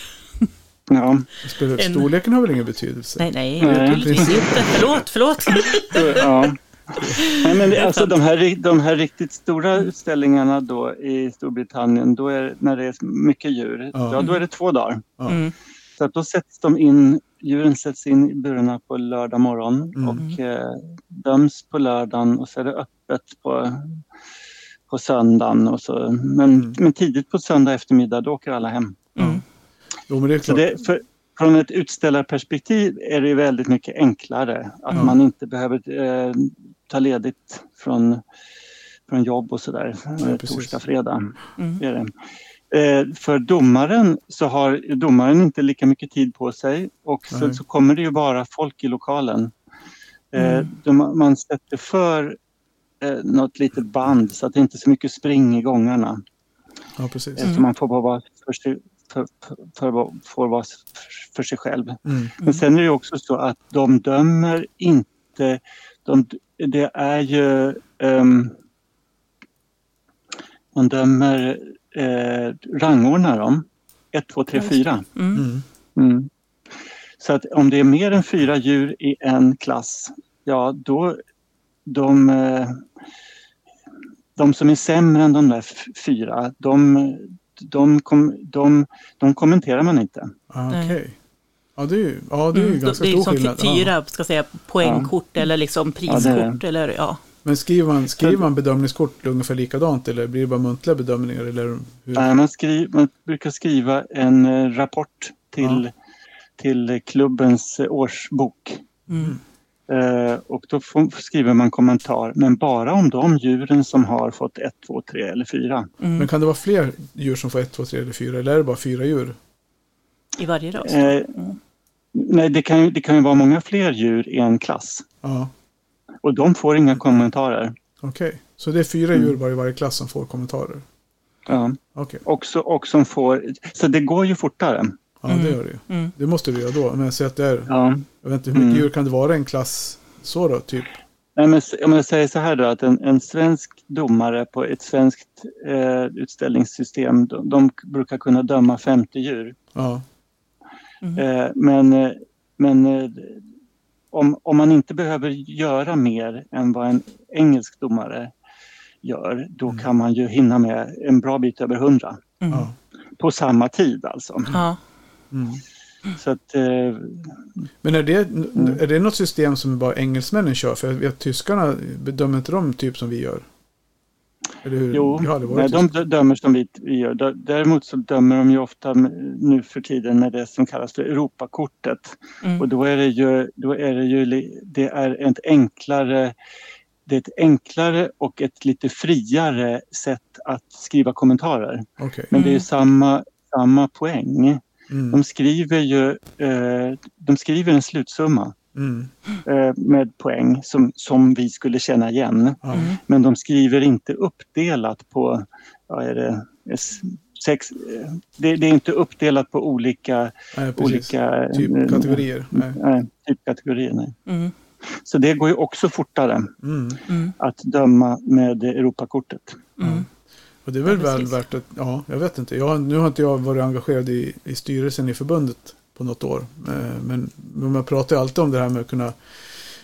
Ja. Spelar, En- storleken har väl ingen betydelse? Nej, nej, naturligtvis inte. Förlåt, förlåt. ja. Nej, men det, alltså de här, de här riktigt stora utställningarna då i Storbritannien, då är, när det är mycket djur, Ja. ja. då är det två dagar. Ja. Mm. Så att då sätts de in djuren sätts in i burarna på lördag morgon Mm. och eh, döms på lördagen och så är det öppet på, på söndagen. Och så. Men, Mm. men tidigt på söndag eftermiddag då åker alla hem. Mm. Jo, men det är Så klart. det, för, från ett utställarperspektiv är det väldigt mycket enklare att Mm. man inte behöver eh, ta ledigt från, från jobb och sådär. Precis. torsdag, fredag. Mm. Det är det. Eh, för domaren så har domaren inte lika mycket tid på sig och så, Nej. så kommer det ju bara folk i lokalen. Eh, Mm. de, man sätter för eh, något litet band så att det inte är så mycket spring i gångarna. Ja, precis. Eh, Så man får bara vara för sig, för, för, för, vara för sig själv. Mm. Men sen är det också så att de dömer inte... De, det är ju... ehm, man dömer, eh, rangordnar dem. 1, 2, 3, 4. Mm. Mm. Mm. Så att om det är mer än fyra djur i en klass, ja då... De, eh, de som är sämre än de där fyra, de, de, kom, de, de kommenterar man inte. Ah. Okej. Ja, det är ju, ja, det är ju Mm. ganska det är stor som skillnad. Ja. fyra ska säga, poängkort eller liksom priskort. det. eller, ja. Men skriver man, skriver man bedömningskort ungefär likadant eller blir det bara muntliga bedömningar? Eller hur? Nej, man, skriver, man brukar skriva en eh, rapport till, till klubbens eh, årsbok. Mm. Eh, och då får, skriver man kommentar, men bara om de djuren som har fått 1, 2, 3 eller 4. Mm. Men kan det vara fler djur som får ett, två, tre eller fyra? Eller är det bara fyra djur? I varje ras. Eh, nej, det kan, ju, det kan ju vara många fler djur i en klass Ja, och de får inga kommentarer. okej. Så det är fyra Mm. djur bara i varje klass som får kommentarer? Ja. Okej. Och, så, och som får, så det går ju fortare. Ja, Mm. det gör det ju. Mm. Det måste du göra då. Men säg att det är, Ja. jag vet inte, hur mycket Mm. djur kan det vara i en klass så då? Typ? Nej, men om jag säger så här då, att en, en svensk domare på ett svenskt eh, utställningssystem, de, de brukar kunna döma 50 djur. Ja, Mm. Eh, men eh, men eh, om, om man inte behöver göra mer än vad en engelsk domare gör, då Mm. kan man ju hinna med en bra bit över 100 Mm. på samma tid alltså. Mm. Så att, eh, Men är det, Mm. är det något system som bara engelsmännen kör? För jag vet tyskarna bedömer inte de typ som vi gör? Jo, aldrig nej, de dömer som vi, vi gör. Däremot så dömer de ju ofta nu för tiden med det som kallas för Europakortet. Mm. Och då är det ju, då är det ju det är ett enklare det är ett enklare och ett lite friare sätt att skriva kommentarer. Okej. Men det är ju Mm. samma, samma poäng. Mm. De skriver ju eh, de skriver en slutsumma Mm. eh, med poäng som, som vi skulle känna igen. Ja. Mm. Men de skriver inte uppdelat på, vad är det, sex, eh, det, det är inte uppdelat på olika, Nej, olika Typ eh, kategorier. Nej. Nej, typkategorier. Nej. Mm. Så det går ju också fortare Mm. Mm. att döma med Europakortet. Mm. Och det är väl Ja, väl värt att, ja, jag vet inte. Jag, nu har inte jag varit engagerad i, i styrelsen i förbundet på något år. Eh, Men, men man pratar ju alltid om det här med att kunna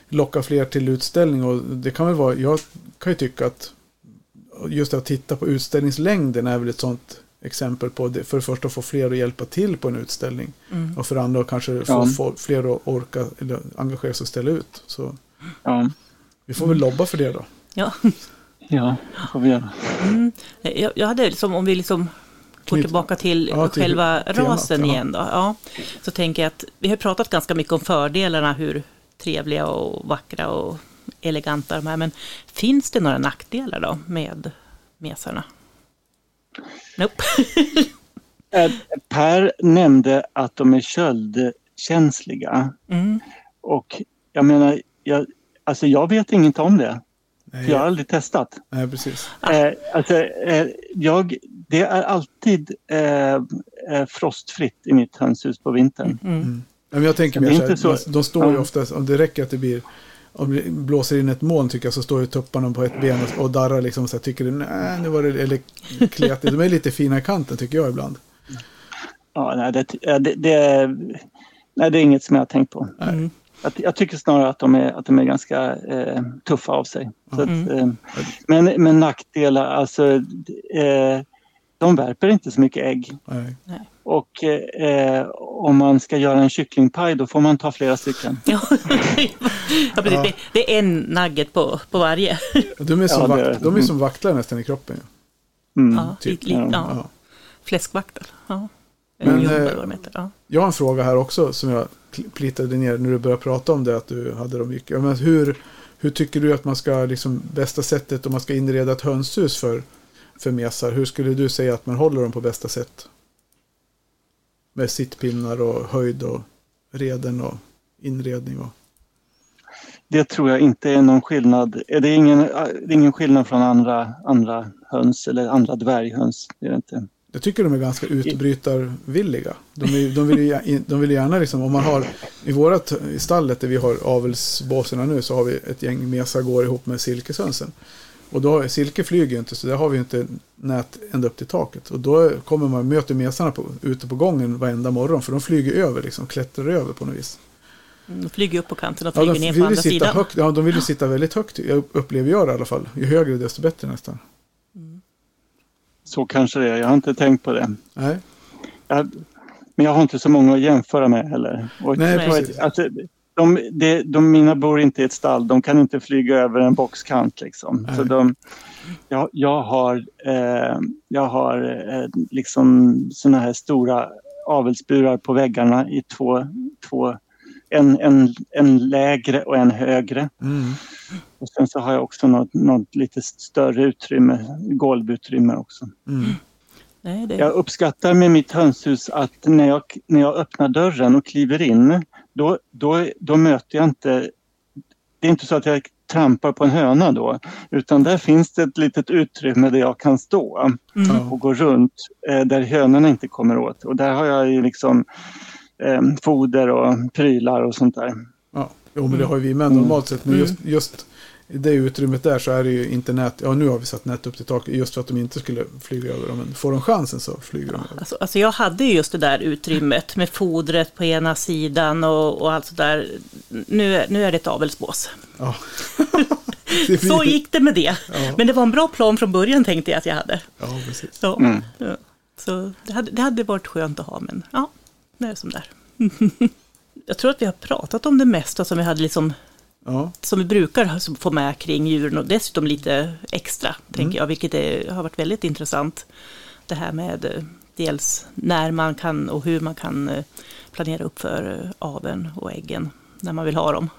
locka fler till utställning och det kan väl vara, jag kan ju tycka att just att titta på utställningslängden är väl ett sånt exempel på det. För det första att få fler att hjälpa till på en utställning Mm. och för det andra att kanske få Ja. fler att orka eller engagera sig och ställa ut. Så Ja, vi får väl lobba för det då. Ja. ja det får vi göra. Mm. Jag, jag hade liksom, om vi liksom går tillbaka till Ja, till själva temat, rasen ja. igen då. Ja, så tänker jag att vi har pratat ganska mycket om fördelarna, hur trevliga och vackra och eleganta de är. Men finns det några nackdelar då med mesarna? Nope. [LAUGHS] Eh, Per nämnde att de är köldkänsliga Mm. och jag menar, jag, alltså jag vet inget om det. Nej, För jag har aldrig testat. nej precis. Eh, alltså, eh, jag, det är alltid eh, eh, frostfritt i mitt hönshus på vintern. Mm. Men jag tänker är mer så här, så- de står ju Ja. oftast, om det räcker att det blir, om det blåser in ett moln tycker jag så står ju tupparna på ett ben och, och darrar liksom så här, tycker du, nej nu var det, eller kletigt, de är lite fina i kanten tycker jag ibland. Ja, nej, det, det, det, nej, det är inget som jag har tänkt på. Mm. Jag, jag tycker snarare att de är, att de är ganska eh, tuffa av sig. Så att, Mm. eh, men, men nackdelar, alltså eh, de värper inte så mycket ägg. Nej. Och eh, om man ska göra en kycklingpaj då får man ta flera stycken. Ja, [LAUGHS] ja precis. Det, det är en nugget på, på varje. De är som, Ja, vakt, är de är som vaktlar nästan i kroppen. ju. Mm. Ja, typ. li, li, ja. Ja. Fläskvaktel. Ja. Men, Men, eh. Ja. Jag har en fråga här också som jag pl- plitade ner när du började prata om det, att du hade dem mycket. Men hur, hur tycker du att man ska, liksom, bästa sättet om man ska inreda ett hönshus för, för mesar, hur skulle du säga att man håller dem på bästa sätt? Med sittpinnar och höjd och reden och inredning och... Det tror jag inte är någon skillnad. Det är ingen, det är ingen skillnad från andra, andra höns eller andra dvärghöns. Det är det inte. Jag tycker de är ganska utbrytarvilliga. De, de, vill, ju, de vill gärna liksom, om man har i vårat i stallet där vi har avelsbåserna nu så har vi ett gäng mesar går ihop med silkeshönsen. Och då, silke flyger ju inte så där har vi inte nät ända upp till taket. Och då kommer man möter mesarna på, ute på gången varenda morgon för de flyger över liksom, klättrar över på något vis. De flyger upp på kanten och Ja, flyger de, ner på andra sitta sidan. högt, ja, de vill ju sitta väldigt högt, jag upplever jag det i alla fall. Ju högre desto bättre nästan. Så kanske det är. Jag har inte tänkt på det. Nej, Jag, men jag har inte så många att jämföra med heller. Och Nej, precis. att, alltså, de, de, de, mina bor inte i ett stall. De kan inte flyga över en boxkant. Liksom. Nej. Så de, jag, jag har, eh, jag har eh, liksom såna här stora avelsburar på väggarna i två, två en, en, en lägre och en högre. mm. Och sen så har jag också något, något lite större utrymme, golvutrymme också. Mm. Nej, det, Jag uppskattar med mitt hönshus att när jag, när jag öppnar dörren och kliver in, då, då, då möter jag inte... Det är inte så att jag trampar på en höna då, utan där finns det ett litet utrymme där jag kan stå mm. Och gå runt, eh, där hönorna inte kommer åt. Och där har jag ju liksom eh, foder och prylar och sånt där. Ja, jo, men det har ju vi med normalt sett. Men just, just i det utrymmet där så är det ju inte nät. Ja, nu har vi satt nät upp till taket just för att de inte skulle flyga över dem. Men får de chansen så flyger de över. Alltså, alltså jag hade ju just det där utrymmet med fodret på ena sidan och, och allt sådär. Nu, är- nu är det ett avelsbås. Ja. [LAUGHS] Det blir- Så gick det med det. Ja. Men det var en bra plan från början tänkte jag att jag hade. Ja, precis. Ja. Mm. Ja. Så det hade, det hade varit skönt att ha, men ja, det är som [LAUGHS] där. jag tror att vi har pratat om det mesta som vi hade liksom Ja, som vi brukar få med kring djuren och dessutom lite extra, tänker jag, vilket är, har varit väldigt intressant. Det här med eh, dels när man kan och hur man kan eh, planera upp för eh, aveln och äggen när man vill ha dem.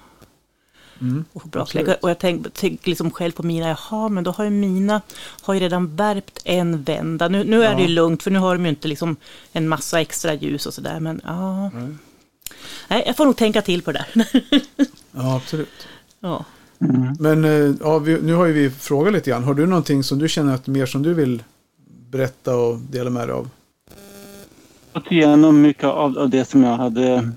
mm. Och, bra och jag tänker tänk liksom själv på mina, jaha, men då har ju mina har ju redan värpt en vända. Nu, nu är Ja. det ju lugnt, för nu har de ju inte liksom en massa extra ljus och sådär, men ja. Nej. Nej, jag får nog tänka till på det där. [LAUGHS] ja absolut. ja. Mm. Men eh, ja, vi, nu har ju vi frågat lite grann. Har du någonting som du känner att mer som du vill berätta och dela med dig av? gått igenom mycket av, av det som jag hade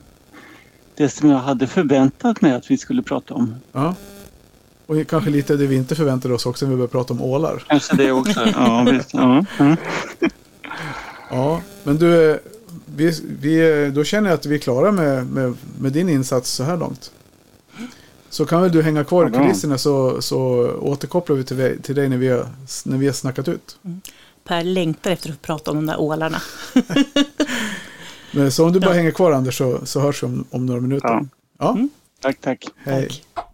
det som jag hade förväntat mig att vi skulle prata om. Ja. Och kanske lite det vi inte förväntade oss också när vi började prata om ålar. Kanske det också. [LAUGHS] Ja, visst. Ja. Mm. Ja, men du, eh, vi, vi, eh, då känner jag att vi är klara med, med, med din insats så här långt. Så kan väl du hänga kvar i kulisserna så, så återkopplar vi till, dig- till dig när vi, har, när vi har snackat ut. Per längtar efter att prata om de där ålarna. [LAUGHS] Men så om du bara Ja. hänger kvar Anders så, så hörs vi om, om några minuter. Ja. Ja, Mm. Tack, tack. hej. Tack.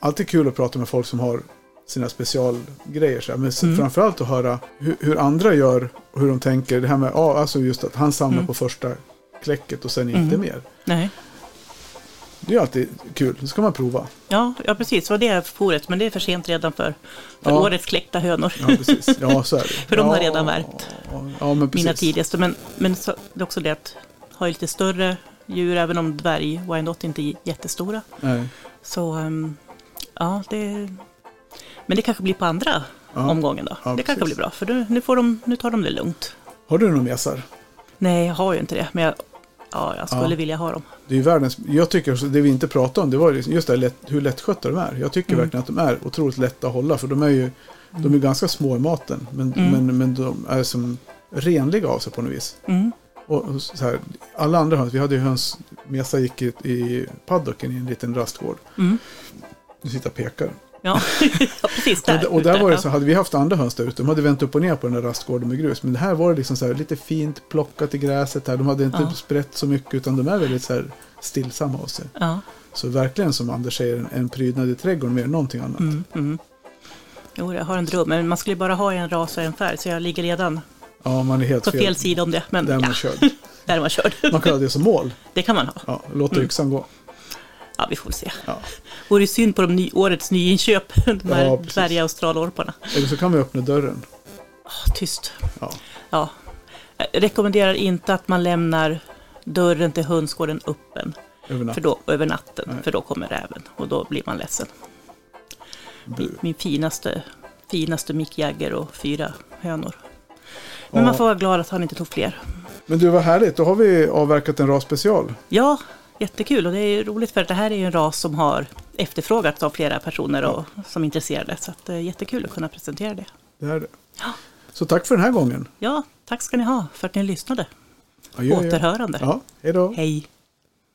Alltid kul att prata med folk som har sina specialgrejer. Så. Men Mm. framförallt att höra hur, hur andra gör och hur de tänker. Det här med, ja, alltså just att han samlar Mm. på första kläcket och sen inte Mm. mer. Nej. Det är alltid kul, det ska man prova. Ja, ja, precis. Vad det är för foret, men det är för sent redan för, för Ja. årets kläckta hönor. Ja, precis. Ja, så är det. [LAUGHS] För de har redan värpt. Ja. Mina tidigaste. Men, men så, det är också det att ha lite större djur, även om dvärg inte är jättestora. Nej. Så ehm, ja, det... Men det kanske blir på andra Ja. omgången då. Ja, det kanske precis. blir bra, för nu, nu, får de, nu tar de det lugnt. Har du några mesar? Nej, jag har ju inte det, men jag, ja, jag skulle Ja. vilja ha dem. Det är världens, jag tycker, det vi inte pratade om, det var liksom just det lätt, hur lättskötta de är. Jag tycker Mm. verkligen att de är otroligt lätta att hålla, för de är ju de är ganska små i maten, men, Mm. men, men de är som renliga av sig på något vis. Mm. Och så här, alla andra höns, vi hade ju höns, Mesa gick i, i paddocken i en liten rastgård. Mm. Sitter och pekar. Ja, ja [LAUGHS] precis. Där, och, och där var det ja. så, hade vi haft andra höns där ute, de hade vänt upp och ner på den där rastgården med grus. Men det här var det liksom så här, lite fint plockat i gräset här. De hade inte Ja. sprätt så mycket utan de är väldigt så här stillsamma av sig. Ja. Så verkligen som Anders säger, en, prydnad i trädgården mer än någonting annat. Mm, mm. Jo, jag har en dröm, men man skulle bara ha en ras och en färg, så jag ligger redan Ja, man är helt på fel. fel sida om det. Men Där är man ja, körd. [LAUGHS] där är man körd. Man kan ha det som mål. Det kan man ha. Ja, låta Mm. yxan gå. Ja, vi får se. Ja. Vore ju synd på de ny, årets nyinköp, [LAUGHS] de här Ja, precis. dvärgaustralorparna. Eller så kan vi öppna dörren. Tyst. Ja. Ja. Jag rekommenderar inte att man lämnar dörren till hönsgården öppen Över för då, över natten, Nej. för då kommer räven och då blir man ledsen. Min, min finaste, finaste Mick Jagger och fyra hönor. Men Ja. man får vara glad att han inte tog fler. Men du, vad härligt. Då har vi avverkat en rasspecial. Ja, jättekul och det är roligt för att det här är ju en ras som har efterfrågats av flera personer och, som är intresserade. Så det är jättekul att kunna presentera det. Det är det. Ja. Så tack för den här gången. Ja, tack ska ni ha för att ni lyssnade. Adjö. Återhörande. Ja, hej då. Hej!